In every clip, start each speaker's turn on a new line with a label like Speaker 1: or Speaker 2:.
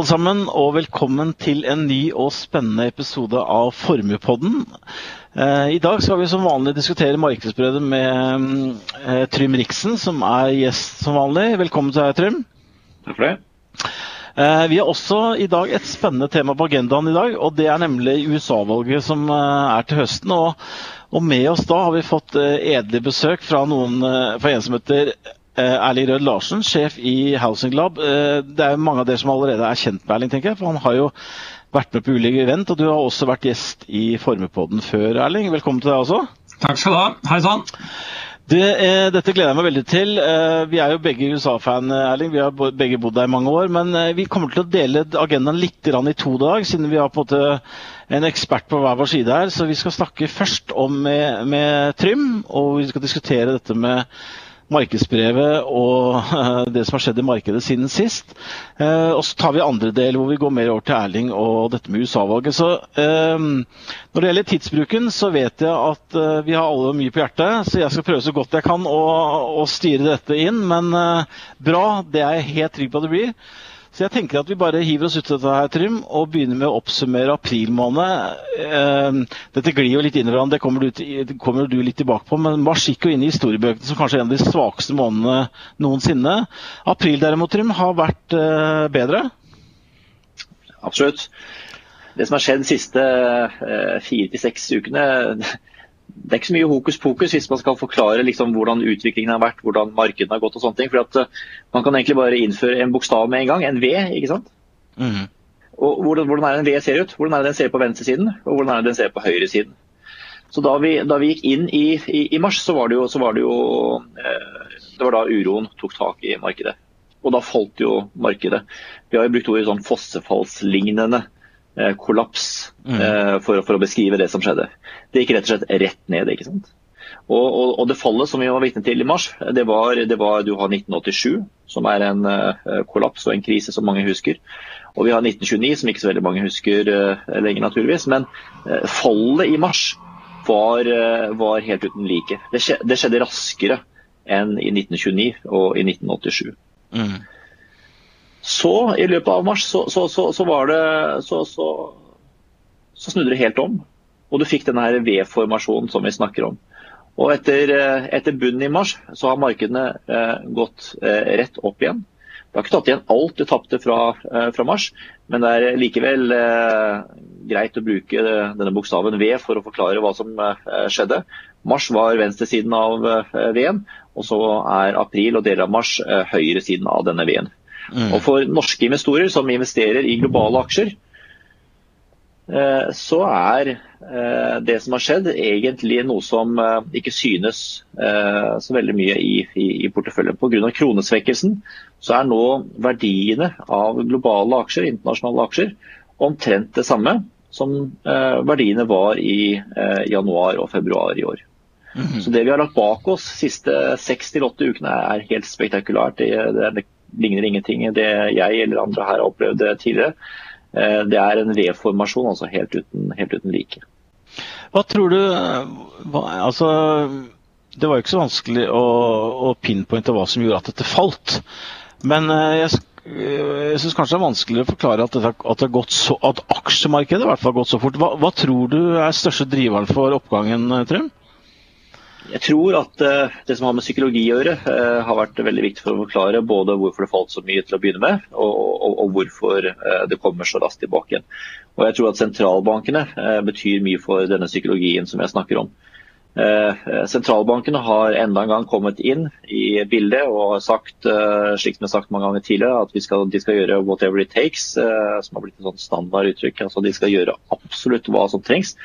Speaker 1: Alle sammen, og velkommen til en ny og spennende episode av Formuepodden. Eh, I dag skal vi som vanlig diskutere markedsbrødet med eh, Trym Riksen, som er gjest som vanlig. Velkommen til deg, Trym.
Speaker 2: Takk for det.
Speaker 1: Eh, vi har også i dag et spennende tema på agendaen i dag, og det er nemlig USA-valget som er til høsten. Og, med oss da har vi fått edelig edle besøk fra, noen, fra en som heter Erling Rød Larsen, sjef i Housing Lab. Eh, det er jo mange av dere som allerede er kjent med Erling, tenker jeg. For han har jo vært med på ulike event, og du har også vært gjest i Formepodden før, Erling. Velkommen til deg også.
Speaker 3: Takk skal du ha. Hei sann.
Speaker 1: Det, eh, dette gleder jeg meg veldig til. Eh, vi er jo begge USA-fan, Erling. Vi har begge bodd der i mange år. Men eh, vi kommer til å dele agendaen litt i to dag, siden vi har på en måte en ekspert på hver vår side her. Så vi skal snakke først om med, med Trym, og vi skal diskutere dette med markedsbrevet og det som har skjedd i markedet siden sist. Eh, og så tar vi andre del hvor vi går mer over til Erling og dette med USA-valget. Så eh, Når det gjelder tidsbruken, så vet jeg at eh, vi har alle mye på hjertet. Så jeg skal prøve så godt jeg kan å, å styre dette inn. Men bra, det er jeg helt trygg på at det blir. Så jeg tenker at vi bare hiver oss ut av dette her, Trym, og begynner med å oppsummere april måned. Eh, dette glir jo litt inn i hverandre, det kommer, du, kommer du litt tilbake på. Men mars gikk jo inn i historiebøkene som kanskje er en av de svakeste månedene noensinne. April derimot, Trym, har vært eh, bedre?
Speaker 2: Absolutt. Det som har skjedd de siste eh, fire til seks ukene det er ikke så mye hokus pokus hvis man skal forklare liksom hvordan utviklingen har vært, hvordan markedene har gått og sånne ting. For at, uh, Man kan egentlig bare innføre en bokstav med en gang, en V. ikke sant? Mm. Og hvordan, hvordan, er det en V ser ut? Hvordan er det den ser på venstresiden, og hvordan er det den ser på høyresiden? Så da vi, da vi gikk inn i, i, i, mars, så var det jo, var det, jo eh, det var da uroen tok tak i markedet. Og da falt jo markedet. Vi har jo brukt ordet sånn fossefallslignende. Eh, kollaps mm. Eh, for, for, å beskrive det som skjedde. Det gikk rett og slett rett ned. ikke sant? Og, og, og det fallet som vi var vitne til i mars, det var, det var du har 1987, som er en uh, kollaps og en krise som mange husker. Og vi har 1929, som ikke så veldig mange husker lenger, naturligvis. Men fallet i mars var, var helt uten like. Det skjedde, raskere enn i 1929 og i 1987. Mm. Så i løpet av mars så, så, så, så var det så, snudde det helt om. Og du fikk denne V-formasjonen som vi snakker om. Og etter, eh, etter bunnen i mars så har markedene eh, gått eh, rett opp igjen. Det har ikke tatt igjen alt du tapte fra, eh, fra, mars, men det er likevel eh, greit å bruke denne bokstaven V for å forklare hva som eh, skjedde. Mars var venstresiden av V-en, og så er april og deler av mars høyresiden av denne V-en. Mm. Og For norske investorer som investerer i globale aksjer, eh, så er eh, det som har skjedd egentlig noe som eh, ikke synes så veldig mye i, i, i porteføljen. Pga. kronesvekkelsen så er nå verdiene av globale aksjer, internasjonale aksjer, omtrent det samme som verdiene var i januar og februar i år. Mm Så Det vi har lagt bak oss de siste seks til åtte ukene er helt spektakulært. Det, det, ligner ingenting det jeg eller andre her har opplevd tidligere. Eh, det er en V-formasjon, altså helt uten, helt uten, like.
Speaker 1: Hva tror du hva, altså, Det var jo ikke så vanskelig å, å pinpointe hva som gjorde at dette falt. Men eh, jeg, jeg syns kanskje det er vanskelig å forklare at, dette, at, det så, at aksjemarkedet i hvert fall har gått så fort. Hva, hva tror du er største driveren for oppgangen, Trym?
Speaker 2: Jeg tror at uh, det som har med psykologi å gjøre, uh, har vært veldig viktig for å forklare både hvorfor det falt så mye til å begynne med, og, og, og hvorfor uh, det kommer så raskt tilbake igjen. Og jeg tror at sentralbankene betyr mye for denne psykologien som jeg snakker om. Sentralbankene har enda en gang kommet inn i bildet og har sagt, slik som jeg har sagt mange ganger tidligere, at skal, de skal gjøre 'whatever it takes', som har blitt et sånn standarduttrykk. Altså de skal gjøre absolutt hva som trengs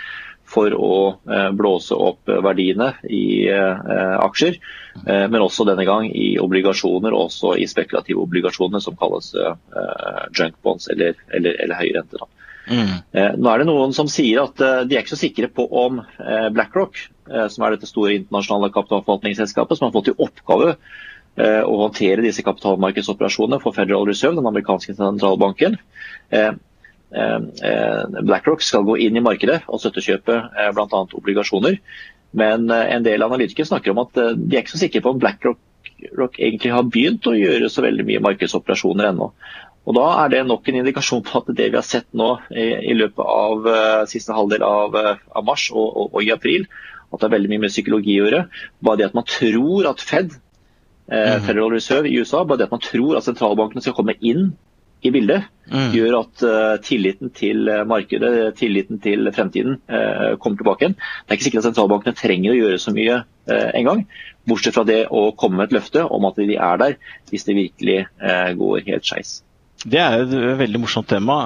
Speaker 2: for å eh, blåse opp verdiene i eh, aksjer, eh, men også denne gang i obligasjoner, også i spekulative obligasjoner som kalles junk bonds eller, eller, eller høye renter. Mm. Nå er det noen som sier at de er ikke så sikre på om BlackRock, som er dette store internasjonale kapitalforvaltningsselskapet, som har fått i oppgave å håndtere disse kapitalmarkedsoperasjonene for Federal Reserve, den amerikanske sentralbanken, Eh, eh, BlackRock skal gå inn i markedet og støttekjøpe eh, bl.a. obligasjoner. Men en del analytikere snakker om at de er ikke så sikre på om BlackRock egentlig har begynt å gjøre så veldig mye markedsoperasjoner ennå. Og Da er det nok en indikasjon på at det vi har sett nå i, i løpet av uh, siste halvdel av, av mars og, og, og, i april, at det er veldig mye med psykologi å gjøre. Bare det at man tror at Fed, uh, Federal Reserve i USA, bare det at man tror at sentralbankene skal komme inn i bildet, mm. gjør at tilliten til markedet, tilliten til fremtiden, kommer tilbake igjen. Det er ikke sikkert at sentralbankene trenger å gjøre så mye engang. Bortsett fra det å komme med et løfte om at de er der hvis det virkelig går helt skeis.
Speaker 1: Det er et veldig morsomt tema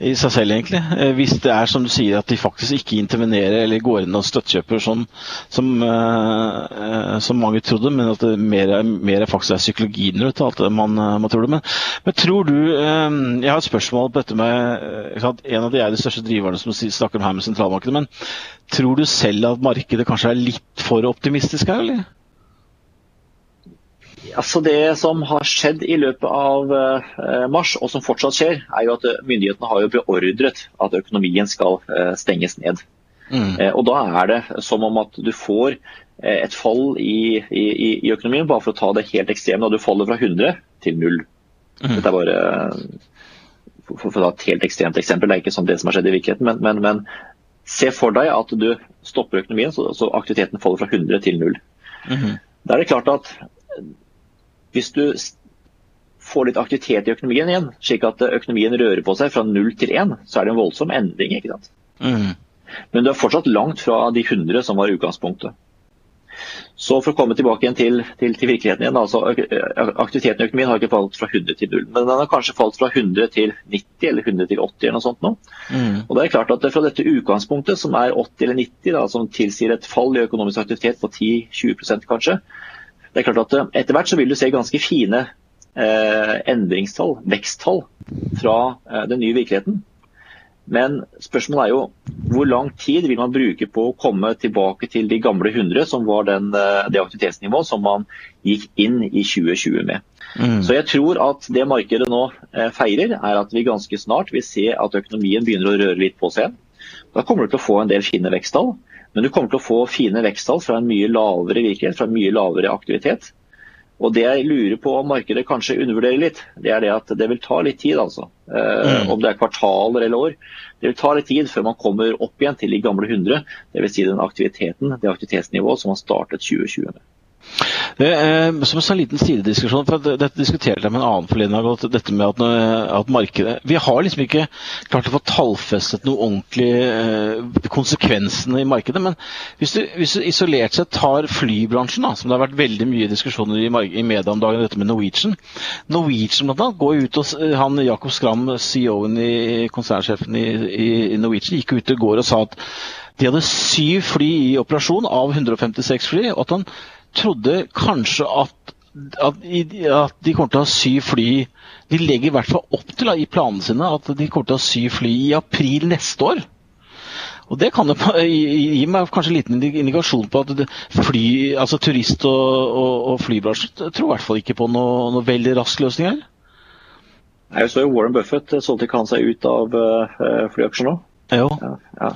Speaker 1: i seg selv, egentlig. Eh, hvis det er som du sier, at de faktisk ikke intervenerer eller går inn og støttkjøper sånn som, uh, som, mange trodde, men at det mer, mer faktisk er psykologien rundt alt det man, man tror det. Men, men tror du um, Jeg har et spørsmål på dette med at En av de er de største driverne som snakker om her med sentralmarkedet. Men tror du selv at markedet kanskje er litt for optimistisk her, eller?
Speaker 2: Altså Det som har skjedd i løpet av uh, mars, og som fortsatt skjer, er jo at eh, myndighetene har jo beordret at økonomien skal uh, stenges ned. Mm. Og Da er det som om at du får et fall i, i, i, økonomien, bare for å ta det helt ekstreme. Og du faller fra 100 til 0. Mm. Dette er bare for, for, å ta et helt ekstremt eksempel, det er ikke sånn det som har skjedd i virkeligheten. Men, men, men se for deg at du stopper økonomien, så, så aktiviteten faller fra 100 til 0. Mm. Da er det klart at hvis du får litt aktivitet i økonomien igjen, slik at økonomien rører på seg fra null til én, så er det en voldsom endring. ikke sant? Mm. Men du er fortsatt langt fra de 100 som var utgangspunktet. Så for å komme tilbake igjen til, til, til virkeligheten igjen, altså Aktiviteten i økonomien har ikke falt fra 100 til 0, men den har kanskje falt fra 100 til 90 eller 100 til 80 eller noe sånt nå. Mm. Og det er klart at Fra dette utgangspunktet, som er 80 eller 90, da, som tilsier et fall i økonomisk aktivitet på 10-20% kanskje, det er klart at eh, Etter hvert så vil du se ganske fine eh, endringstall, veksttall, fra eh, den nye virkeligheten. Men spørsmålet er jo hvor lang tid vil man bruke på å komme tilbake til de gamle 100, som var den, eh, det aktivitetsnivået som man gikk inn i 2020 med. Mm. Så jeg tror at det markedet nå eh, feirer, er at vi ganske snart vil se at økonomien begynner å røre litt på seg. Da kommer du til å få en del fine veksttall. Men du kommer til å få fine veksttall fra en mye lavere virkelighet, fra en mye lavere aktivitet. Og Det jeg lurer på om markedet kanskje undervurderer litt, det er det at det vil ta litt tid. altså. Eh, mm. Om det er kvartaler eller år. Det vil ta litt tid før man kommer opp igjen til de gamle 100. Dvs. Si den aktiviteten, det aktivitetsnivået som man startet 2020 med.
Speaker 1: Eh, som en liten sidediskusjon, for Dette diskuterte jeg med en annen forleden dag. Dette med at, at, markedet Vi har liksom ikke klart å få tallfestet noe ordentlig eh, konsekvensene i markedet. Men hvis du, hvis du, isolert sett tar flybransjen, da, som det har vært veldig mye diskusjoner i, i media om dagen, dette med Norwegian. Norwegian blant annet, går ut og, han Jakob Skram, CEO-en i konsernsjefen i, i Norwegian, gikk ut i går og sa at de hadde syv fly i operasjon av 156 fly. og at han trodde kanskje at, at, at, de kommer til å syv fly De legger i hvert fall opp til i planene sine at de kommer til å syv fly i april neste år. Og Det kan jo gi meg kanskje en liten indikasjon på at fly, altså turist- og, og, og flybransjen tror i hvert fall ikke på noe, noe veldig rask løsning her.
Speaker 2: Jeg så Warren Buffett solgte ikke han seg ut av uh, flyaksjer nå.
Speaker 1: Ja, ja.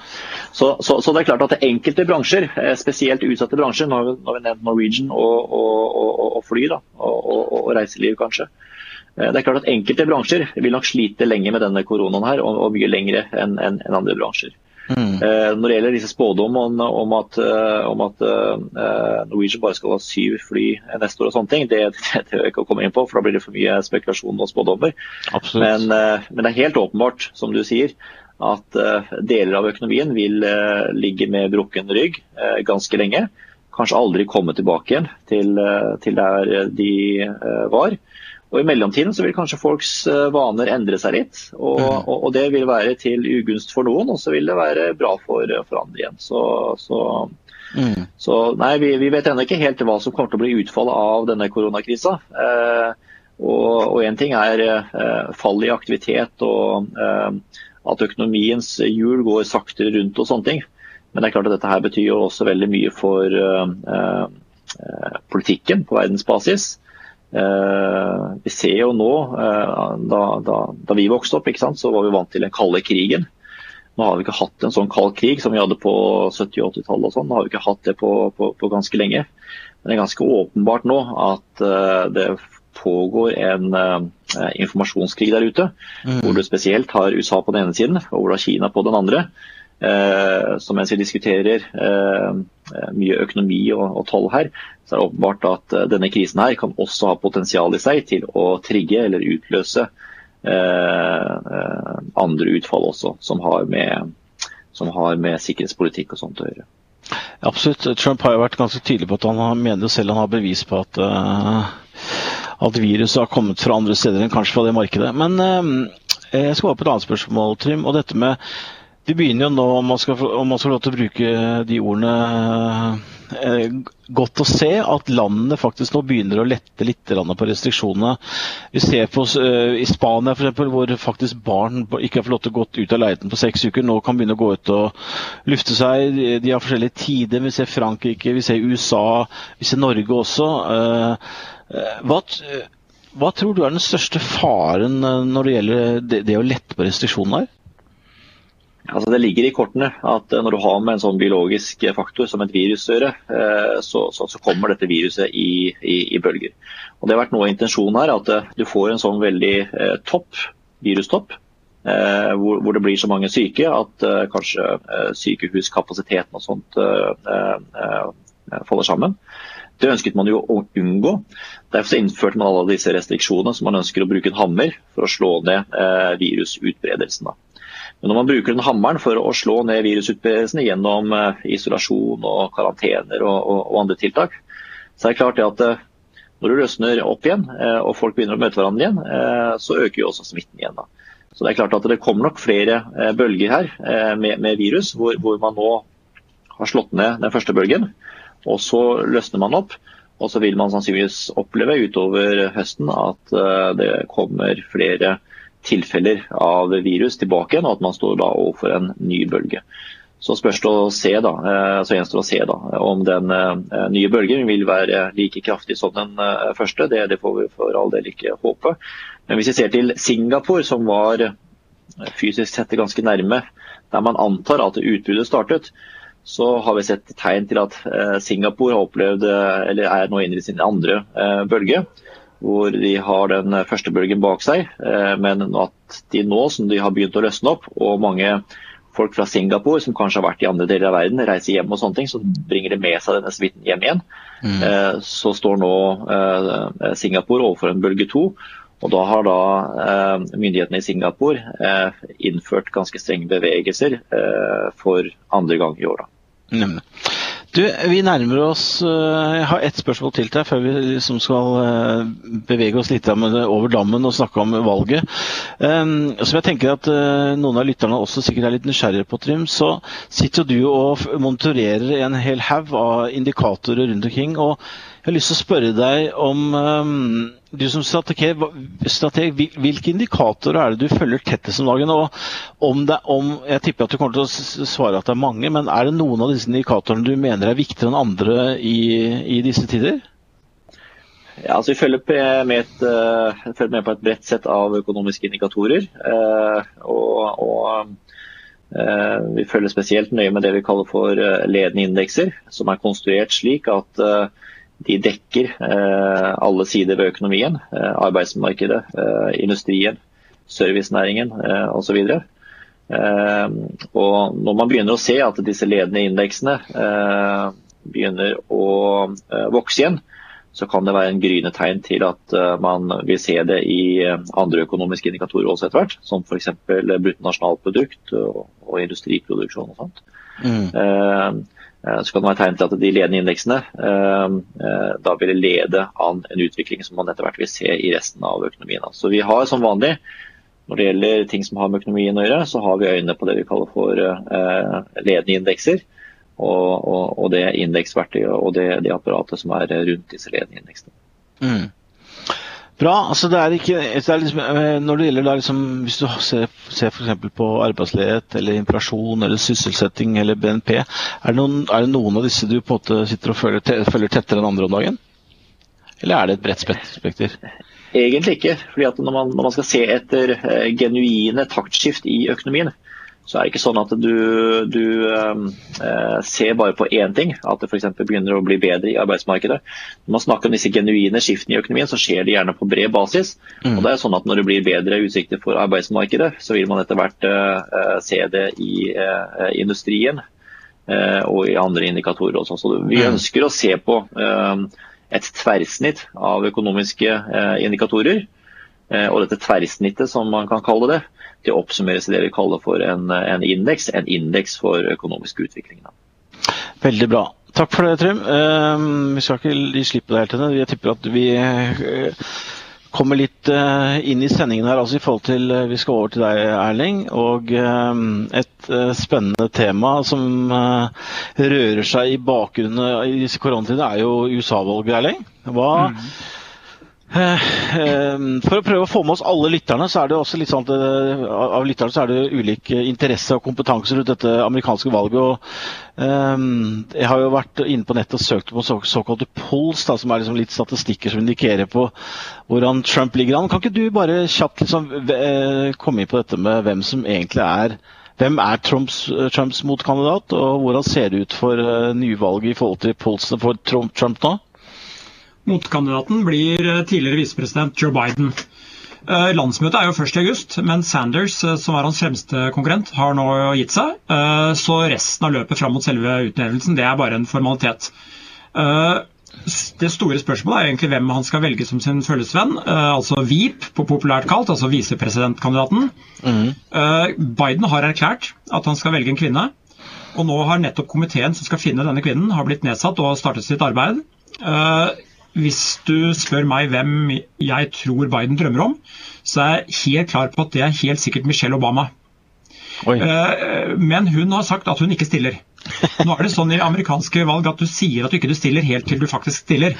Speaker 2: Så, så, så, det er klart at enkelte bransjer, eh, spesielt utsatte bransjer, nå har vi, nå har vi nevnt Norwegian og, og, og, og fly da, og, reiseliv kanskje. Eh, det er klart at Enkelte bransjer vil nok slite lenge med denne koronaen her, og, mye lengre enn en, en andre bransjer. Mm. Eh, når det gjelder disse spådommene om, om at, om at uh, Norwegian bare skal ha syv fly neste år, og sånne ting, det, det jeg ikke å komme inn på, for da blir det for mye spekulasjon og spådommer. Men, uh, men, det er helt åpenbart, som du sier, at eh, deler av økonomien vil eh, ligge med brukken rygg eh, ganske lenge. Kanskje aldri komme tilbake igjen til, til der de var. Og I mellomtiden så vil kanskje folks vaner endre seg litt. Og, mm. og, og det vil være til ugunst for noen, og så vil det være bra for, for andre igjen. Så, så, mm. så nei, vi, vi vet ennå ikke helt hva som kommer til å bli utfallet av denne koronakrisa. Eh, og én ting er eh, fall i aktivitet og eh, at økonomiens hjul går saktere rundt og sånne ting. Men det er klart at dette her betyr jo også veldig mye for uh, uh, politikken på verdensbasis. Uh, vi ser jo nå, da, da, da, vi vokste opp, så var vi vant til den kalde krigen. Nå har vi ikke hatt en sånn kald krig som vi hadde på 70- og 80-tallet. Sånn. Nå har vi ikke hatt det på, på, på, ganske lenge. Men det er ganske åpenbart nå at det pågår en informasjonskrig der ute. Mm. Hvor du spesielt har USA på den ene siden og hvor du har Kina på den andre. Uh, så mens vi diskuterer uh, mye økonomi og, og toll her, så er det åpenbart at eh, denne krisen her kan også ha potensial i seg til å trigge eller utløse andre utfall også, som har med, som har med sikkerhetspolitikk og sånt å gjøre.
Speaker 1: Absolutt. Trump har jo vært ganske tydelig på at han mener selv han har bevis på at, uh, at viruset har kommet fra andre steder enn kanskje fra det markedet. Men uh, jeg skal over på et annet spørsmål, Trym. og dette med vi begynner jo nå, om man skal, om man skal få lov til å bruke de ordene eh, Godt å se at landene faktisk nå begynner å lette litt på restriksjonene. Vi ser på uh, i Spania for eksempel, hvor faktisk barn ikke har fått lov til å gå ut av leiligheten på seks uker. Nå kan begynne å gå ut og lufte seg. De har forskjellige tider. Vi ser Frankrike, vi ser USA, vi ser Norge også. Uh, hva, hva, tror du er den største faren når det gjelder det, det å lette på restriksjonene her?
Speaker 2: Altså det ligger i kortene at eh, når du har med en sånn biologisk faktor som et virus å gjøre, eh, så, så, så, kommer dette viruset i, i, i, bølger. Og Det har vært noe av intensjonen her, at eh, du får en sånn veldig eh, topp, virustopp, eh, hvor, hvor, det blir så mange syke at eh, kanskje sykehuskapasiteten og sånt faller sammen. Det ønsket man jo å unngå. Derfor innførte man alle disse restriksjonene som man ønsker å bruke en hammer for å slå ned virusutbredelsen. Da. Men når man bruker den hammeren for å slå ned virusutbredelsen gjennom eh, isolasjon og karantener og, og, og, andre tiltak, så er det klart at eh, når du løsner opp igjen eh, og folk begynner å møte hverandre igjen, så øker jo også smitten igjen. da. Så Det er klart at det kommer nok flere bølger her med, med virus, hvor, hvor, man nå har slått ned den første bølgen. Og så løsner man opp. Og så vil man sannsynligvis oppleve utover høsten at det kommer flere tilfeller av virus tilbake igjen, og at man står da overfor en ny bølge. Så spørs å se da, eh, så gjenstår å se da, om den eh, nye bølgen vil være like kraftig som den eh, første. Det, det får vi for all del ikke håpe. Men hvis vi ser til Singapore, som var fysisk sett ganske nærme der man antar at utbruddet startet, så har vi sett tegn til at Singapore har opplevd, eller er nå inne i sin andre bølge hvor de har den første bølgen bak seg. Eh, men at de nå, som de har begynt å løsne opp, og mange folk fra Singapore som kanskje har vært i andre deler av verden, reiser hjem og sånne ting, så bringer de med seg denne smitten hjem igjen. Mm. Eh, så står nå eh, Singapore overfor en bølge to. Og da har da myndighetene i Singapore innført ganske strenge bevegelser for andre gang i år. Da.
Speaker 1: Du, vi nærmer oss eh, Jeg har ett spørsmål til deg før vi liksom skal eh, bevege oss litt over dammen og snakke om valget. Um, som jeg tenker at uh, noen av lytterne også sikkert er litt nysgjerrige på, Trym, så sitter du og monitorerer en hel haug av indikatorer rundt omkring. og jeg har lyst til å spørre deg om um, du som strateg, strateg, hvilke indikatorer er det du følger tettest om dagen? og om det, om, Jeg tipper at du kommer til å svare at det er mange, men er det noen av disse indikatorene du mener er viktigere enn andre i, i disse tider?
Speaker 2: Ja, altså Vi følger med, et, uh, følger med, på et bredt sett av økonomiske indikatorer. Uh, og, og uh, Vi følger spesielt nøye med det vi kaller for ledende indekser, som er konstruert slik at de dekker eh, alle sider ved økonomien. Eh, arbeidsmarkedet, eh, industrien, servicenæringen osv. Og når man begynner å se at disse ledende indeksene begynner å vokse igjen, så kan det være en gryende tegn til at man vil se det i andre økonomiske indikatorer også etter hvert, som f.eks. bruttonasjonalprodukt og industriproduksjon og sånt. Mm. Eh, så kan det være tegn til at de ledende indeksene eh, eh, da vil lede an en utvikling som man etter hvert vil se i resten av økonomien. Så vi har som vanlig, når det gjelder ting som har med økonomien å gjøre, så har vi øynene på det vi kaller for ledende indekser. Og, og, og det indeksverktøyet og det, det, apparatet som er rundt disse ledende indeksene. Mm.
Speaker 1: Bra. altså det er ikke, det er liksom, eh, Når det gjelder da liksom, Hvis du ser, ser f.eks. på arbeidsledighet eller inflasjon eller sysselsetting eller BNP, er det, noen, er det noen av disse du på en måte sitter og følger, følger tettere enn andre om dagen? Eller er det et bredt spekter?
Speaker 2: Egentlig ikke. fordi at når man, når man skal se etter uh, genuine taktskift i økonomien, så er det ikke sånn at du, du eh, ser bare på én ting, at det f.eks. begynner å bli bedre i arbeidsmarkedet. Når man snakker om disse genuine skiftene i økonomien, så skjer det gjerne på bred basis. Mm. Og det er sånn at Når det blir bedre utsikter for arbeidsmarkedet, så vil man etter hvert eh, se det i eh, industrien eh, og i andre indikatorer også. Så vi mm. ønsker å se på eh, et tverrsnitt av økonomiske eh, indikatorer. Og dette tverrsnittet, som man kan kalle det, det oppsummeres i det vi kaller for en, en indeks, en indeks for økonomisk utvikling.
Speaker 1: Veldig bra. Takk for det, Trym. Uh, vi skal ikke gi slipp på det helt ennå. Jeg tipper at vi uh, kommer litt uh, inn i sendingen her altså i forhold til Vi skal over til deg, Erling. Og et spennende tema som rører seg i bakgrunnen i disse koronatidene, er jo USA-valget, Erling. Hva mm. Eh, eh, for å prøve å få med oss alle lytterne, så er det også litt sånn at eh, av lytterne så er det ulik interesse og kompetanse rundt dette amerikanske valget. og Jeg har jo vært inne på nettet og søkt på så, såkalte polls, da, som er liksom litt statistikker som indikerer på hvordan Trump ligger an. Kan ikke du bare kjapt liksom, komme inn på dette med hvem som egentlig er hvem er Trumps, Trumps motkandidat, og hvordan ser det ut for nyvalget i forhold til polsene for Trump, Trump nå?
Speaker 3: Motkandidaten blir eh, tidligere visepresident Joe Biden. Eh, landsmøtet er jo først i august, men Sanders, eh, som er hans fremste konkurrent, har nå gitt seg. Så resten av løpet fram mot selve utnevnelsen, det er bare en formalitet. Det store spørsmålet er egentlig hvem han skal velge som sin følgesvenn. Altså VIP, på populært kalt, altså visepresidentkandidaten. Mm. Biden har erklært at han skal velge en kvinne. Og nå har nettopp komiteen som skal finne denne kvinnen, har blitt nedsatt og startet sitt arbeid. Hvis du spør meg hvem jeg tror Biden drømmer om, så er jeg helt klar på at det er helt sikkert Michelle Obama. Oi. Eh, men hun har sagt at hun ikke stiller. Nå er det sånn i amerikanske valg at du sier at du ikke stiller helt til du faktisk stiller.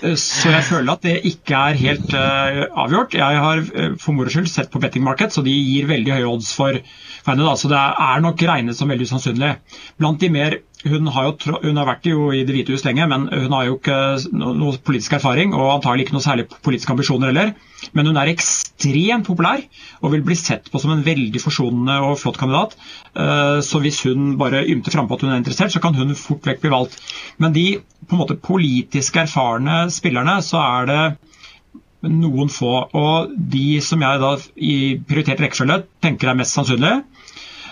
Speaker 3: Eh, så jeg føler at det ikke er helt uh, avgjort. Jeg har for moro skyld sett på betting market, så de gir veldig høye odds for henne. Så det er nok regnet som veldig usannsynlig. Blant de mer hun har, jo, hun har vært jo i Det hvite hus lenge, men hun har jo ikke noe politisk erfaring og antagelig ikke noe særlig politiske ambisjoner heller. Men hun er ekstremt populær og vil bli sett på som en veldig forsonende og flott kandidat. Eh, så hvis hun bare ymter frampå at hun er interessert, så kan hun fort vekk bli valgt. Men de på en måte politisk erfarne spillerne, så er det noen få. Og de som jeg da i prioritert rekkefølge tenker er mest sannsynlig,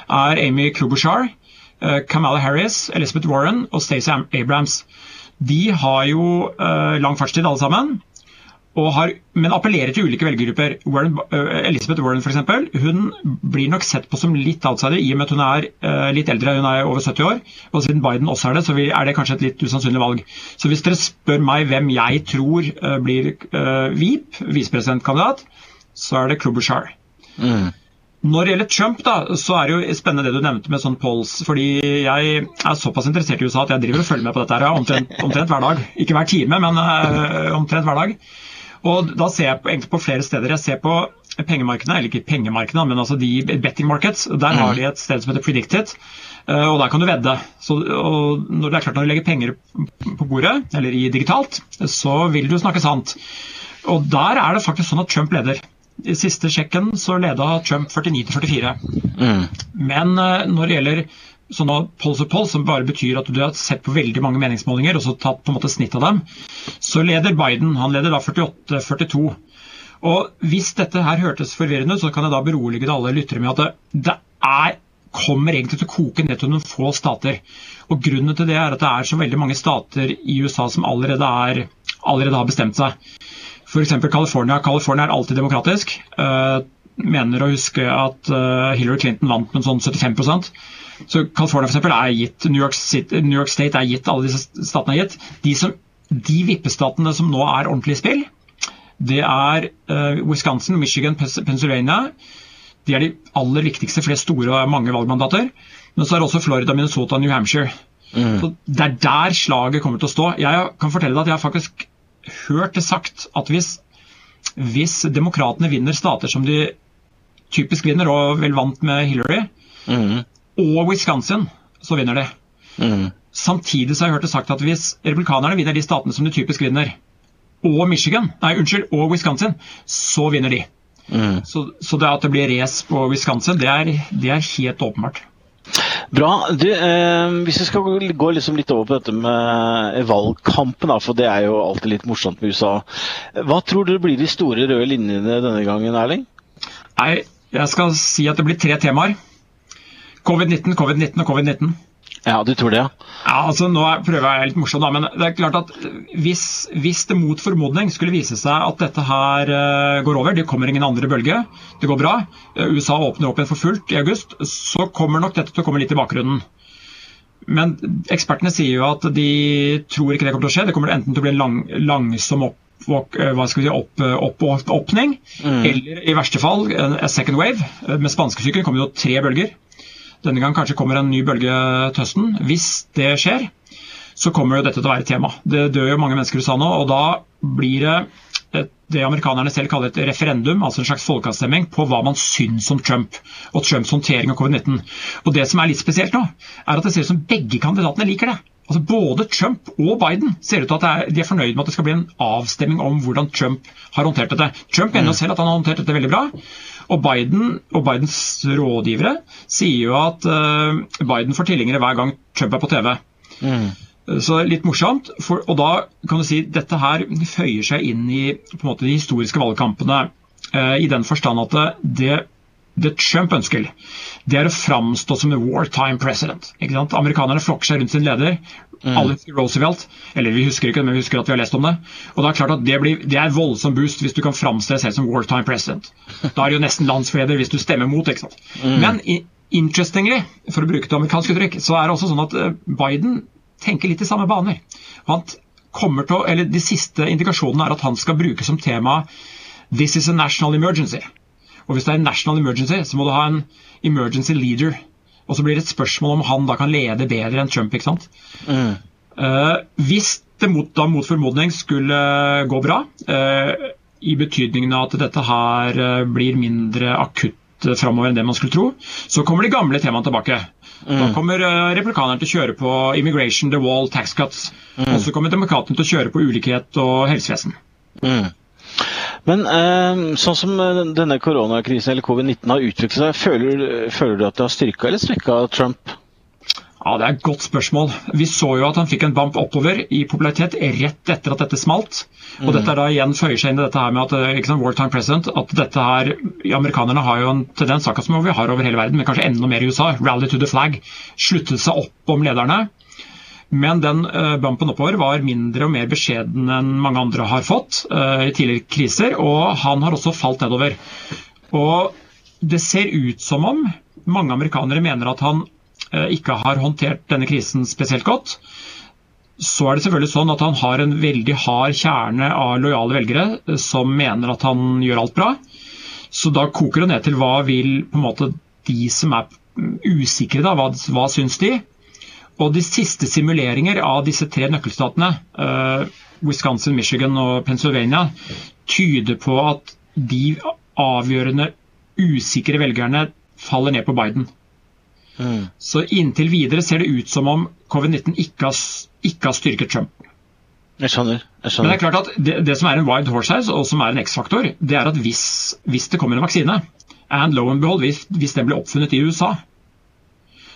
Speaker 3: er Amy Klobuchar Eh, Kamala Harris, Elizabeth Warren og Stacey Abrams. De har jo uh, lang fartstid alle sammen, har, men appellerer til ulike velgergrupper. Warren, uh, Elizabeth Warren for eksempel, hun blir nok sett på som litt outsider i og med at hun er uh, litt eldre, hun er over 70 år. Og siden Biden også er det, så er det kanskje et litt usannsynlig valg. Så hvis dere spør meg hvem jeg tror blir VIP, visepresidentkandidat, så er det Klobuchar. Mm. Når det gjelder Trump, da, så er det jo spennende det du nevnte med sånn polls. fordi jeg er såpass interessert i USA at jeg driver og følger med på dette her, omtrent, omtrent hver dag. Ikke hver time, men omtrent hver dag. Og da ser jeg på, egentlig på flere steder. Jeg ser på pengemarkedene, eller ikke pengemarkedene, men altså de betting markets. Der har de et sted som heter Predicted, uh, og der kan du vedde. Så, når det er klart når du legger penger på bordet, eller i digitalt, så vil du snakke sant. Og der er det faktisk sånn at Trump leder. I siste sjekken så leda Trump 49-44. Mm. Men uh, når det gjelder sånne polls of polls, som bare betyr at du har sett på veldig mange meningsmålinger og så tatt på en måte snitt av dem, så leder Biden. Han leder da 48-42. Og Hvis dette her hørtes forvirrende ut, så kan jeg da berolige alle lyttere med at det, det er, kommer egentlig til å koke ned til noen få stater. Og Grunnen til det er at det er så veldig mange stater i USA som allerede, er, allerede har bestemt seg. F.eks. California. California er alltid demokratisk. Uh, mener å huske at uh, Hillary Clinton vant med sånn 75 Så California for eksempel, er gitt, New York, City, New York, State er gitt, alle disse statene er gitt. De, som, de vippestatene som nå er ordentlig i spill, det er uh, Wisconsin, Michigan, Pennsylvania. De er de aller viktigste, for det er store og mange valgmandater. Men så er det også Florida, Minnesota og New Hampshire. Mm. Så Det er der slaget kommer til å stå. Jeg kan fortelle deg at jeg har faktisk hørt det sagt at hvis, hvis demokratene vinner stater som de typisk vinner, og vel vant med Hillary, mm. Og Wisconsin, så vinner de. Mm. Samtidig så har jeg hørt det sagt at hvis republikanerne vinner de statene som de typisk vinner, og Michigan, nei, unnskyld, og Wisconsin, så vinner de. Mm. Så, så, det at det blir race på Wisconsin, det er, det er helt åpenbart.
Speaker 1: Bra. Du, eh, hvis vi skal gå liksom litt over på dette med valgkampen, da, for det er jo alltid litt morsomt med USA. Hva tror du blir de store røde linjene denne gangen, Erling?
Speaker 3: Nei, jeg skal si at det blir tre temaer. Covid-19, covid-19 og covid-19.
Speaker 1: Ja, du tror det, ja?
Speaker 3: Ja, altså Nå prøver jeg litt morsomt, da, men det er klart at hvis, hvis, det mot formodning skulle vise seg at dette her uh, går over, det kommer ingen andre bølge, det går bra, uh, USA åpner opp igjen for fullt i august, så kommer nok dette til å komme litt i bakgrunnen. Men ekspertene sier jo at de tror ikke det kommer til å skje. Det kommer enten til å bli en lang, langsom opp, eh, si, opp, opp, opp, åpning, mm. eller i verste fall en second wave. Med spanskesyken kommer jo tre bølger. Denne gang kanskje kommer en ny bølge til høsten. Hvis det skjer, så kommer jo dette til å være tema. Det dør jo mange mennesker i USA nå, og da blir det det amerikanerne selv kaller et referendum, altså en slags folkeavstemning, på hva man syns om Trump og Trumps håndtering av covid-19. Og Det som er litt spesielt nå, er at det ser ut som begge kandidatene liker det. Altså Både Trump og Biden ser ut til at er, de er fornøyd med at det skal bli en avstemning om hvordan Trump har håndtert dette. Trump mener mm. selv at han har håndtert dette veldig bra. Og Biden og Bidens rådgivere sier jo at uh, Biden får tilhengere hver gang Trump er på TV. Mm. Så litt morsomt. For, og da kan du si dette her føyer seg inn i måte, de historiske valgkampene. Uh, I den forstand at det, det Trump ønsker, det er å framstå som en wartime president. Amerikanerne flokker seg rundt sin leder. Mm. Alle husker Roosevelt, eller vi husker ikke men vi husker at vi har lest om det. Og Det er klart at det, blir, det er voldsom boost hvis du kan framstå deg selv som wartime president. Da er det jo nesten landsfreder hvis du stemmer mot. ikke sant? Mm. Men interestingly, for å bruke det amerikanske uttrykk, så er det også sånn at eh, Biden tenker litt i samme baner. Han kommer til, å, eller De siste indikasjonene er at han skal bruke som tema 'This is a national emergency'. Og Hvis det er en national emergency, så må du ha en emergency leader og så blir det et spørsmål om han da kan lede bedre enn Trump. ikke sant? Mm. Uh, hvis det mot, da mot formodning skulle gå bra, uh, i betydningen av at dette her blir mindre akutt framover enn det man skulle tro, så kommer de gamle temaene tilbake. Mm. Da kommer republikanerne til å kjøre på immigration, the wall, tax cuts. Mm. Og så kommer demokratene til å kjøre på ulikhet og helsevesen. Mm.
Speaker 1: Men eh, sånn som eh, denne koronakrisen eller covid-19 har utviklet seg, føler, føler, du at det har styrka eller svekka Trump?
Speaker 3: Ja, Det er et godt spørsmål. Vi så jo at han fikk en bump oppover i popularitet rett etter at dette smalt. Og mm. dette er da igjen føyer seg inn i dette her med at eh, ikke sant, wartime president, at dette her, Amerikanerne har jo en tendens, akkurat som vi har over hele verden, men kanskje enda mer i USA, rally to the flag, sluttet seg opp om lederne. Men den uh, bumpen oppover var mindre og mer beskjeden enn mange andre har fått uh, i tidligere kriser, og han har også falt nedover. Og det ser ut som om mange amerikanere mener at han uh, ikke har håndtert denne krisen spesielt godt. Så er det selvfølgelig sånn at han har en veldig hard kjerne av lojale velgere som mener at han gjør alt bra. Så da koker det ned til hva vil på en måte de som er usikre, da, hva, hva syns de? Og de siste simuleringer av disse tre nøkkelstatene, uh, Wisconsin, Michigan og Pennsylvania, tyder på at de avgjørende usikre velgerne faller ned på Biden. Mm. Så inntil videre ser det ut som om covid-19 ikke, ikke, har styrket Trump.
Speaker 1: Jeg skjønner. jeg skjønner.
Speaker 3: Men det er klart at det, det som er en wild horse her, og som er en X-faktor, det er at hvis, hvis, det kommer en vaksine, and low and behold, hvis, hvis den blir oppfunnet i USA,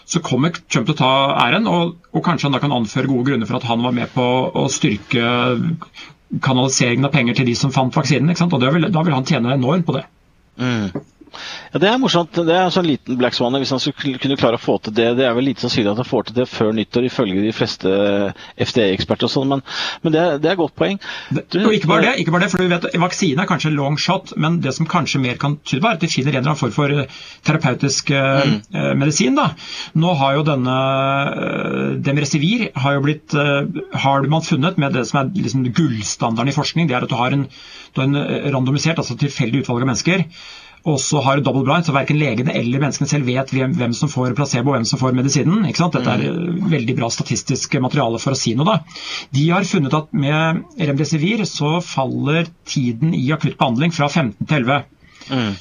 Speaker 3: så kommer Trump til å ta æren, og, og, kanskje han da kan anføre gode grunner for at han var med på å styrke kanaliseringen av penger til de som fant vaksinen. Og vil, Da vil han tjene enormt på det. Mm.
Speaker 1: Ja, Det er morsomt. Det er en sånn liten black swan. Hvis han skulle kunne klare å få til det. Det er vel lite sannsynlig at han får til det før nyttår, ifølge de fleste FDA-eksperter. og sånn, Men, men det, det, er godt poeng.
Speaker 3: Du, og ikke bare det, ikke bare det, for du vet, Vaksine er kanskje long shot, men det som kanskje mer kan tyde på, er at de finner en eller annen form for eh, terapeutisk eh, mm. eh, medisin. da. Nå har jo denne uh, Demresivir har jo blitt, har man funnet med det som er liksom gullstandarden i forskning. Det er at du har en, du har en randomisert, altså tilfeldig utvalg av mennesker og så har du double blind, så verken legene eller menneskene selv vet hvem, hvem som får placebo og hvem som får medisinen. Dette er mm. veldig bra statistisk materiale for å si noe. Da. De har funnet at med remdesivir så faller tiden i akutt behandling fra 15 til 11. Mm.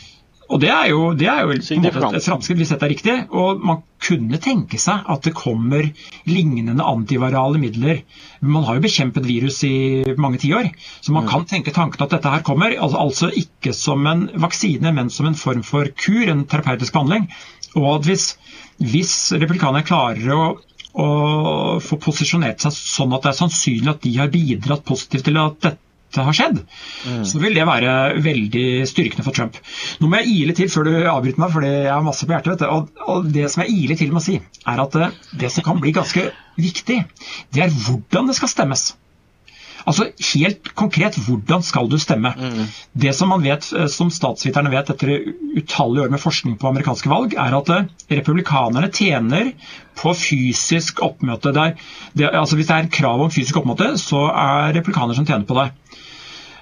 Speaker 3: Og Det er jo, det er jo et framskritt hvis dette er riktig. og Man kunne tenke seg at det kommer lignende antivirale midler. Man har jo bekjempet virus i mange tiår, så man kan tenke tanken at dette her kommer. Altså ikke som en vaksine, men som en form for kur, en terapeutisk behandling. Og at hvis, hvis replikanerne klarer å og få posisjonert seg sånn at det er sannsynlig at de har bidratt positivt til at dette har skjedd, mm. så vil det være veldig styrkende for Trump. Nå må jeg ile til før du avbryter meg, for jeg har masse på hjertet. Og, og, det som jeg iler til med å si, er at eh, det som kan bli ganske viktig, det er hvordan det skal stemmes. Altså Helt konkret, hvordan skal du stemme? Mm. Det som man vet, eh, som statsviterne vet etter utallige år med forskning på amerikanske valg, er at eh, republikanerne tjener på fysisk oppmøte. Der, det, altså Hvis det er krav om fysisk oppmøte, så er republikanere som tjener på det.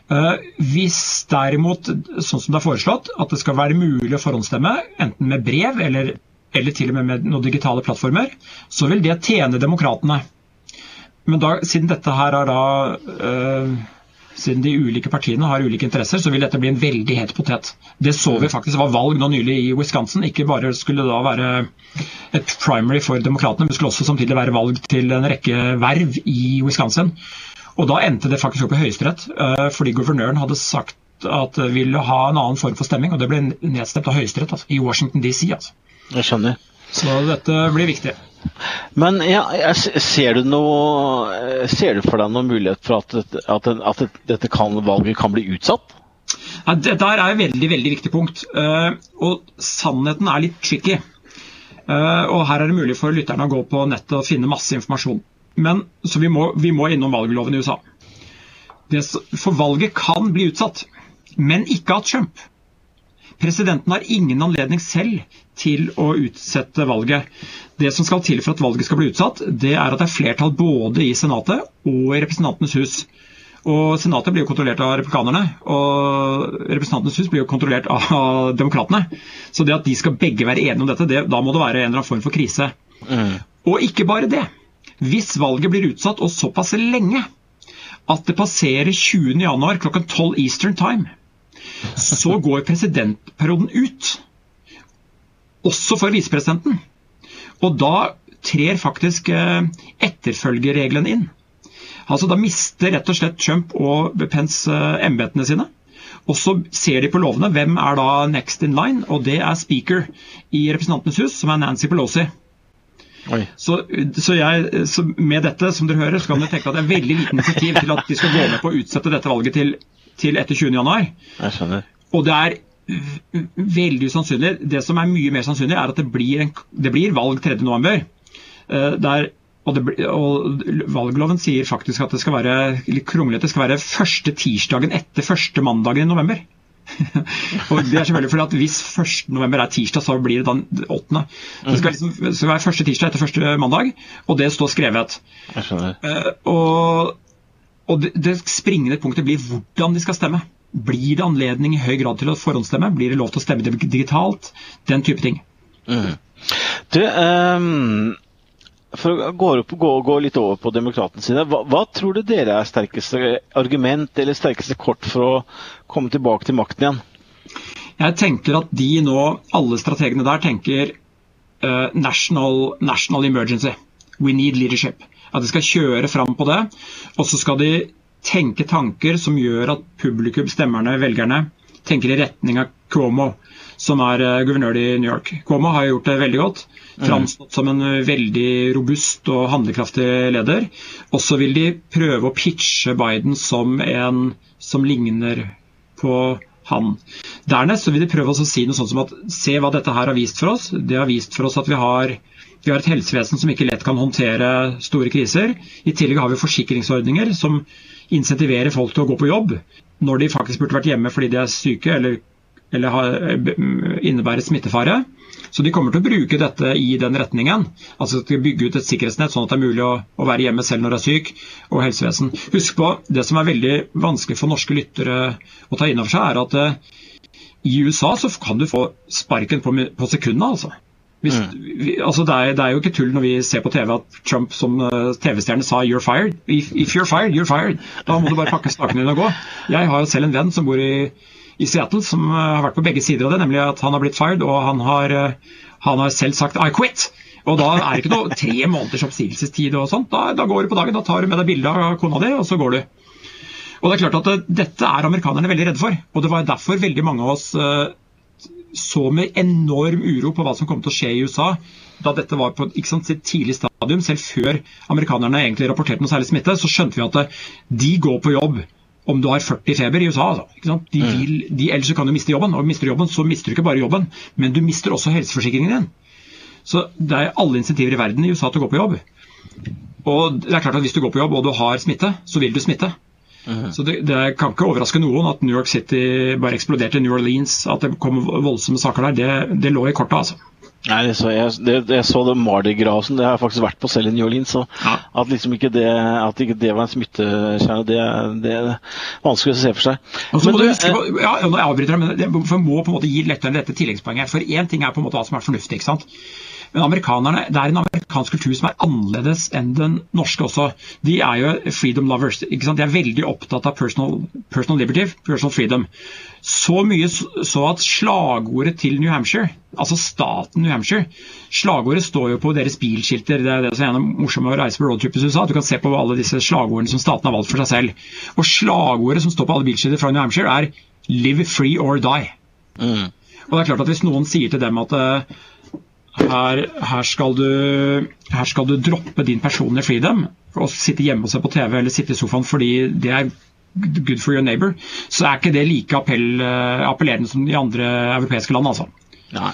Speaker 3: Uh, hvis derimot, sånn som det er foreslått, at det skal være mulig å forhåndsstemme, enten med brev eller, eller til og med med noen digitale plattformer, så vil det tjene demokratene. Men da, siden dette her er da øh, siden de ulike partiene har ulike interesser, så vil dette bli en veldig het potet. Det så vi faktisk var valg nå nylig i Wisconsin. Ikke bare skulle det da være et primary for demokratene, men skulle også samtidig være valg til en rekke verv i Wisconsin. Og da endte det faktisk opp i Høyesterett, øh, fordi guvernøren hadde sagt at det ville ha en annen form for stemming, og det ble nedstemt av Høyesterett altså, i Washington DC. Altså.
Speaker 1: Jeg skjønner.
Speaker 3: Så dette blir viktig.
Speaker 1: Men ja, ser, du noe, ser du for deg noen mulighet for at, at, at dette kan, valget kan bli utsatt?
Speaker 3: Ja, det der er et veldig veldig viktig punkt. Uh, og sannheten er litt tricky. Uh, og her er det mulig for lytterne å gå på nettet og finne masse informasjon. Men, så vi må, vi må innom valgloven i USA. Det, for valget kan bli utsatt, men ikke av Trump. Presidenten har ingen anledning selv til å utsette valget. Det som skal til for at valget skal bli utsatt, det er at det er flertall både i Senatet og i Representantenes hus. Og Senatet blir jo kontrollert av republikanerne, og Representantenes hus blir jo kontrollert av demokratene. Så det at de skal begge være enige om dette, det, da må det være en eller annen form for krise. Mm. Og ikke bare det. Hvis valget blir utsatt og såpass lenge at det passerer 20.1 klokken 12 Eastern Time, så går presidentperioden ut. Også for visepresidenten. Og da trer faktisk eh, etterfølgerreglene inn. Altså Da mister rett og slett Trump og Pence eh, embetene sine. Og så ser de på lovene. Hvem er da next in line? Og det er speaker i Representantenes hus, som er Nancy Pelosi. Så, så, jeg, så, med dette, som dere hører, så kan dere tenke at det er veldig liten initiativ til at de skal gå med på å utsette dette valget til til etter 20.1. Og det er veldig usannsynlig. Det som er mye mer sannsynlig, er at det blir, en, det blir valg 3.11. Uh, der og, og, Valgloven sier faktisk at det skal være litt kronglete, det skal være første tirsdagen etter første mandagen i november. og det er selvfølgelig fordi at Hvis 1. november er tirsdag, så blir det den 8. Det skal, liksom, skal være første tirsdag etter første mandag, og det står skrevet. Uh, og og det, det springende punktet blir hvordan de skal stemme. Blir det anledning i høy grad til å forhåndsstemme? Blir det lov til å stemme digitalt? Den type ting. Mm.
Speaker 1: Du, um, for å gå, opp, gå, gå, litt over på demokratenes side, hva, hva, tror du dere er sterkeste argument eller sterkeste kort for å komme tilbake til makten igjen?
Speaker 3: Jeg tenker at de nå, alle strategene der, tenker uh, national, national emergency. We need leadership. At de skal kjøre fram på det. Og så skal de tenke tanker som gjør at publikum, stemmerne, velgerne, tenker i retning av Cuomo, som er uh, guvernør i New York. Cuomo har gjort det veldig godt. Mm. Framstått som en uh, veldig robust og handlekraftig leder. Og så vil de prøve å pitche Biden som en som ligner på han. Dernest så vil de prøve å si noe sånt som at se hva dette her har vist for oss. Det har vist for oss at vi har vi har et helsevesen som ikke lett kan håndtere store kriser. I tillegg har vi forsikringsordninger som insentiverer folk til å gå på jobb når de faktisk burde vært hjemme fordi de er syke eller, eller har, innebærer smittefare. Så de kommer til å bruke dette i den retningen. Altså å bygge ut et sikkerhetsnett sånn at det er mulig å, å være hjemme selv når du er syk, og helsevesen. Husk på, det som er veldig vanskelig for norske lyttere å ta inn over seg, er at uh, i USA så kan du få sparken på, på sekundet, altså. Hvis, mm. vi, altså det, er, det, er, jo ikke tull når vi ser på TV at Trump som uh, TV-stjerne sa 'you're fired'. If, if, you're fired, you're fired. Da må du bare pakke sakene dine og gå. Jeg har jo selv en venn som bor i, i Seattle som uh, har vært på begge sider av det, nemlig at han har blitt fired, og han har, uh, han har selv sagt 'I quit'. Og da er det ikke noe tre måneders oppsigelsestid og sånt. Da, da, går du på dagen, da tar du med deg bilde av kona di, og så går du. Og det er klart at det, Dette er amerikanerne veldig redde for. Og det var derfor veldig mange av oss så med enorm uro på hva som kom til å skje i USA da dette var på sant, sitt tidlig stadium. Selv før amerikanerne egentlig rapporterte noe særlig smitte, så skjønte vi at uh, de går på jobb om du har 40 feber i USA. Altså, de mm. vil, de, ellers kan du miste jobben. Og mister du jobben, så mister du ikke bare jobben, men du mister også helseforsikringen din. Så det er alle insentiver i verden i USA til å gå på jobb. Og det er klart at Hvis du går på jobb og du har smitte, så vil du smitte. Mm. Så det, det, kan ikke overraske noen at New York City bare eksploderte i New Orleans. At det kom voldsomme saker der, det, det lå i kortet. altså.
Speaker 1: Nei, så jeg, det, jeg, så det Mardi Grasen, det har jeg faktisk vært på selv i New Orleans. Så ja. at liksom ikke det, at ikke det var en smittekjerne, det, det, er vanskelig å se for seg.
Speaker 3: Og så må du, du huske på, ja, nå avbryter jeg, men jeg må på en måte gi lettere dette tilleggspoenget. For én ting er på en måte hva som er fornuftig. ikke sant? Men amerikanerne, det er en amerikansk kultur som er annerledes enn den norske også. De er jo freedom lovers. De er veldig opptatt av personal, personal liberty, personal freedom. Så mye så at slagordet til New Hampshire, altså staten New Hampshire Slagordet står jo på deres bilskilter. Det er det som er morsomt med å reise på roadtrip i USA. Du kan se på alle disse slagordene som staten har valgt for seg selv. Og slagordet som står på alle bilskilter fra New Hampshire, er 'Live free or die'. Mm. Og det er klart at Hvis noen sier til dem at uh, her, her, skal du, her, skal du, droppe din personlige freedom og sitte hjemme og se på TV eller sitte i sofaen fordi det er good for your neighbor, så er ikke det like appell, appellerende som i andre europeiske land. altså.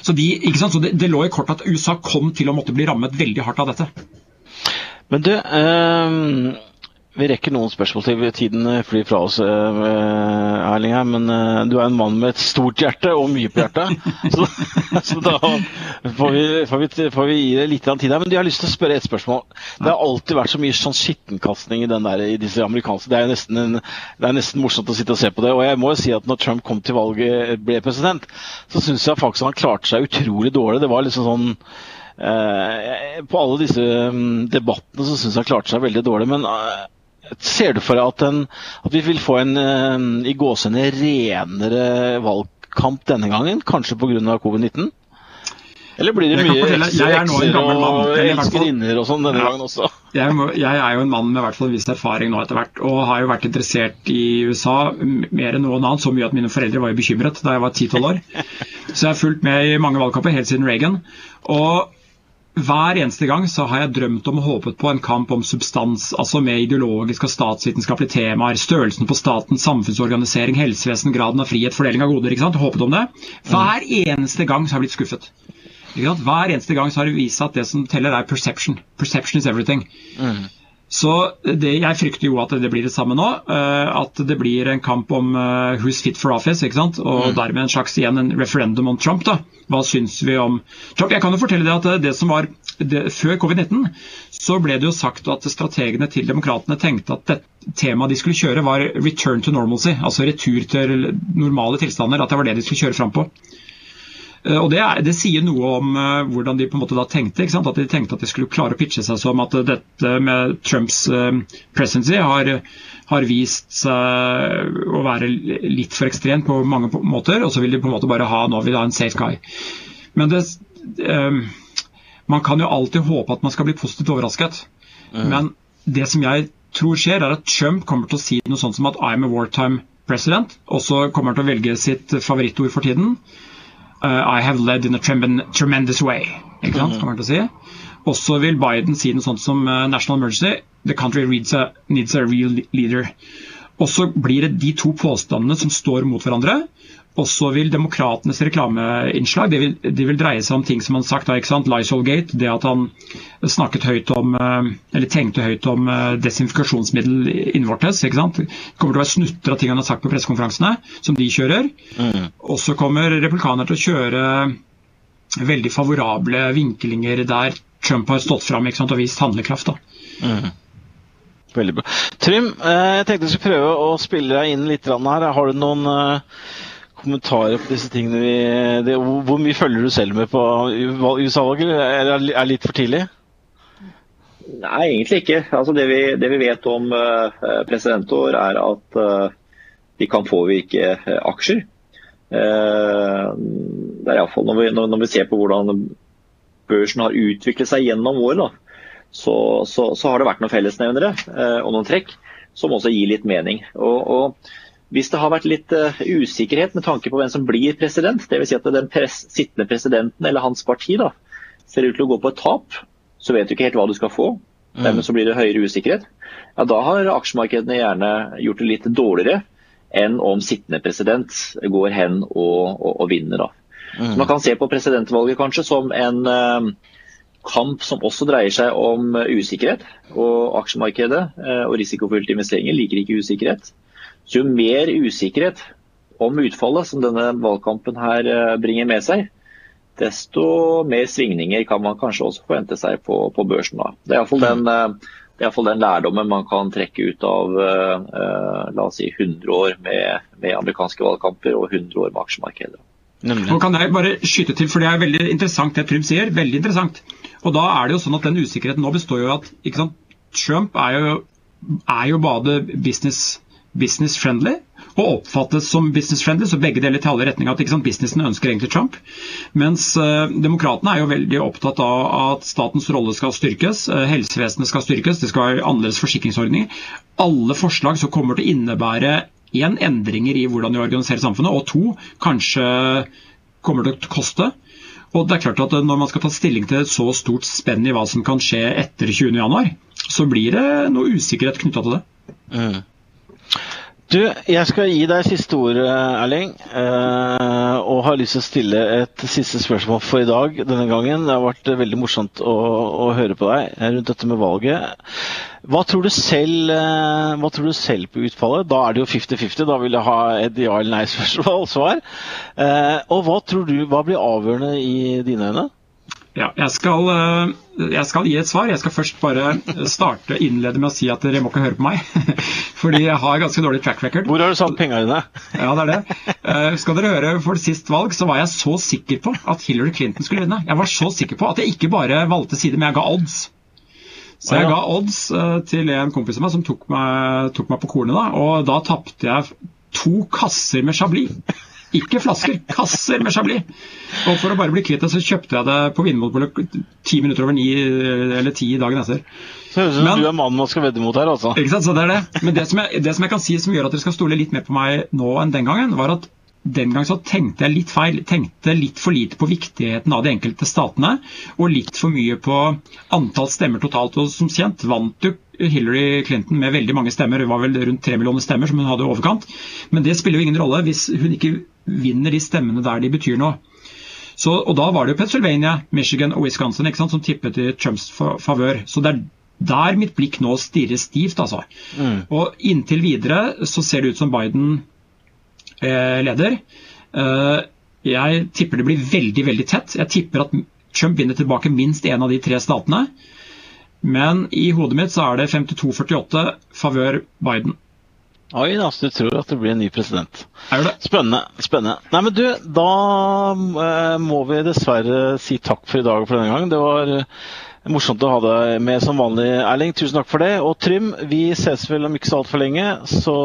Speaker 3: Så, de, så det, det, lå i kort at USA kom til å måtte bli rammet veldig hardt av dette.
Speaker 1: Men du, øh, vi rekker noen spørsmål til tiden flyr fra oss, eh, Erling her. Men eh, du er en mann med et stort hjerte og mye på hjertet. så, så, da får vi, får, vi, får vi, gi det litt tid her. Men jeg har lyst til å spørre et spørsmål. Det har alltid vært så mye sånn skittenkastning i, der, i disse amerikanske Det er nesten, en, det er nesten morsomt å sitte og se på det. Og jeg må jo si at når Trump kom til valget, ble president, så syns jeg faktisk han klarte seg utrolig dårlig. Det var liksom sånn eh, På alle disse um, debattene så syns jeg han klarte seg veldig dårlig. men eh, Ser du for deg at, en, at, vi vil få en uh, i gåsene renere valgkamp denne gangen, kanskje pga. covid-19? Eller blir det mye ekser og elskerinner og sånn denne ja. gangen også?
Speaker 3: Jeg, må, jeg, er jo en mann med hvert fall viss erfaring nå etter hvert, og har jo vært interessert i USA mer enn noen annen. Så mye at mine foreldre var jo bekymret da jeg var 10-12 år. Så jeg har fulgt med i mange valgkamper helt siden Reagan. Og hver eneste gang så har jeg drømt om og håpet på en kamp om substans, altså med ideologiske og statsvitenskapelige temaer. Størrelsen på staten, samfunnsorganisering, helsevesen, graden av frihet, fordeling av goder. ikke sant? Håpet om det. Hver eneste gang så har jeg blitt skuffet. Hver eneste gang så har det vist seg at det som teller, er perception. Perception is everything. Mm. Så det, Jeg frykter jo at det blir det samme nå. Uh, at det blir en kamp om uh, who's fit for office. ikke sant? Og mm. dermed en slags igjen en referendum om Trump. da. Hva syns vi om Trump? Jeg kan jo fortelle deg at det, det som var det, Før covid-19 så ble det jo sagt at strategene til demokratene tenkte at det temaet de skulle kjøre var return to normalcy. Altså retur til normale tilstander. At det var det de skulle kjøre fram på. Eh, og det, er, det, sier noe om uh, hvordan de på en måte da tenkte. At de tenkte at de skulle klare å pitche seg som at dette med Trumps presidency har, har, vist seg å være litt for ekstremt på mange måter. Og så vil de på en måte bare ha nå vil de ha en safe guy. Men det, man kan jo alltid håpe at man skal bli positivt overrasket. Mm. Men det som jeg tror skjer, er at Trump kommer til å si noe sånt som at I'm a wartime president. Og så kommer han til å velge sitt favorittord for tiden I have led in a tremendous way. Ikke sant, kommer han til å si. Også vil Biden si noe sånt som uh, national emergency. The country a, needs a real leader. Og så blir det de to påstandene som står mot hverandre. Og så vil demokratenes reklameinnslag det vil, det vil, dreie seg om ting som han har sagt. Da, ikke sant? Lysolgate, det at han snakket høyt om, eh, eller tenkte høyt om eh, desinfikasjonsmiddel innvortes. ikke sant? Det kommer til å være snutter av ting han har sagt på pressekonferansene, som de kjører. Mm. Og så kommer republikanere til å kjøre veldig favorable vinklinger der Trump har stått fram og vist handlekraft. da. Mm.
Speaker 1: Veldig bra. Trym, eh, jeg tenkte vi skulle prøve å spille deg inn litt her. Har du noen kommentarer på disse tingene? Vi, det, hvor mye følger du selv med på USA-valget, er det litt for tidlig?
Speaker 2: Nei, egentlig ikke. Altså, det, vi, det, vi, vet om uh, presidentår, er at de kan påvirke aksjer. Det er iallfall når, vi, når vi ser på hvordan børsen har utviklet seg gjennom året, så, så, så, har det vært noen fellesnevnere eh, og noen trekk som også gir litt mening. Og, og hvis det har vært litt uh, usikkerhet med tanke på hvem som blir president, dvs. Si at den pres sittende presidenten eller hans parti da, ser ut til å gå på et tap, så vet du ikke helt hva du skal få. Mm. Dermed så blir det høyere usikkerhet. Ja, Da har aksjemarkedene gjerne gjort det litt dårligere enn om sittende president går hen og, og, og vinner. da. Mm. Så Man kan se på presidentvalget kanskje som en uh, kamp som også dreier seg om usikkerhet. Og aksjemarkedet uh, og risikofylte investeringer liker ikke usikkerhet. Så jo mer usikkerhet om utfallet som denne valgkampen her eh, bringer med seg, desto mer svingninger kan man kanskje også forvente seg på, på børsen. Da. Det er iallfall den, eh, det er den lærdommen man kan trekke ut av la oss si 100 år med, med, amerikanske valgkamper og 100 år med aksjemarkedet.
Speaker 3: Nå kan jeg bare skyte til, for Det er veldig interessant det Trym sier. veldig interessant. Og da er det jo sånn at Den usikkerheten nå består jo at Trump er jo, er jo bare business business-friendly og oppfattes som business-friendly, så begge deler til alle retninger at sant, businessen ønsker egentlig Trump. Mens uh, demokratene er jo veldig opptatt av at statens rolle skal styrkes, uh, helsevesenet skal styrkes, det skal være annerledes forsikringsordninger. Alle forslag som kommer til å innebære én endringer i hvordan vi organiserer samfunnet, og to kanskje kommer til å koste. Og det er klart at Når man skal ta stilling til et så stort spenn i hva som kan skje etter 20.1, så blir det noe usikkerhet knytta til det. Mm.
Speaker 1: Du, jeg skal gi deg siste ord, Erling. Eh, og har lyst til å stille et siste spørsmål for i dag denne gangen. Det har vært veldig morsomt å, å høre på deg rundt dette med valget. Hva tror, selv, eh, hva tror, du selv, på utfallet? Da er det jo 50-50. Da vil jeg ha et ja- eller. Eh, og hva tror du, hva blir avgjørende i dine øyne?
Speaker 3: Ja, jeg skal, eh, jeg skal, gi et svar. Jeg skal først bare starte innlede med å si at dere må ikke høre på meg. Fordi jeg har ganske dårlig track record.
Speaker 1: Hvor har du satt pengene dine?
Speaker 3: Ja, det er det. Eh, skal dere høre, For sist valg så var jeg så sikker på at Hillary Clinton skulle vinne. Jeg var så sikker på at jeg ikke bare valgte side, men jeg ga odds. Så jeg ga odds eh, til en kompis av meg som tok meg, tok meg på kornet, da, og da tapte jeg to kasser med Chablis. Ikke flasker, kasser med Chablis. Og for å bare bli kvitt det, så kjøpte jeg det på Vinmonopolet ti minutter over ni eller ti dagen etter.
Speaker 1: Så høres ut som du er mannen man skal vedde mot her, altså.
Speaker 3: Ikke sant, så det er det. Men det som, jeg, det som jeg kan si som gjør at dere skal stole litt mer på meg nå enn den gangen, var at den gang så tenkte jeg litt feil. Tenkte litt for lite på viktigheten av de enkelte statene, og litt for mye på antall stemmer totalt. Og som kjent vant jo Hillary Clinton med veldig mange stemmer. Det var vel rundt tre millioner stemmer som hun hadde i overkant. Men det spiller jo ingen rolle hvis hun ikke vinner de stemmene der de betyr noe. Så, og Da var det jo Pennsylvania, Michigan og Wisconsin sant, som tippet i Trumps favør. Så det er der mitt blikk nå stirrer stivt. altså. Mm. Og Inntil videre så ser det ut som Biden leder. Eh, jeg tipper det blir veldig veldig tett. Jeg tipper at Trump vinner tilbake minst én av de tre statene. Men i hodet mitt så er det 52-48 favør Biden.
Speaker 1: Oi da, så du tror at det blir en ny president.
Speaker 3: Er det?
Speaker 1: Spennende. spennende. Nei, men du, Da eh, må vi dessverre si takk for i dag for denne gang. Det var eh, morsomt å ha deg med som vanlig, Erling. Tusen takk for det. Og Trym, vi ses vel om ikke så altfor lenge, så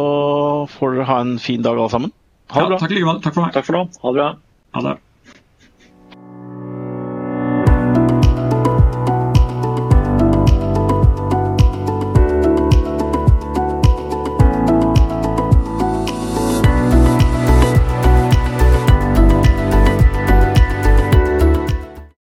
Speaker 1: får dere ha en fin dag alle sammen.
Speaker 3: Ha det bra. Ja, takk, takk for meg.
Speaker 2: Takk for nå. Ha det bra.
Speaker 3: Ha det.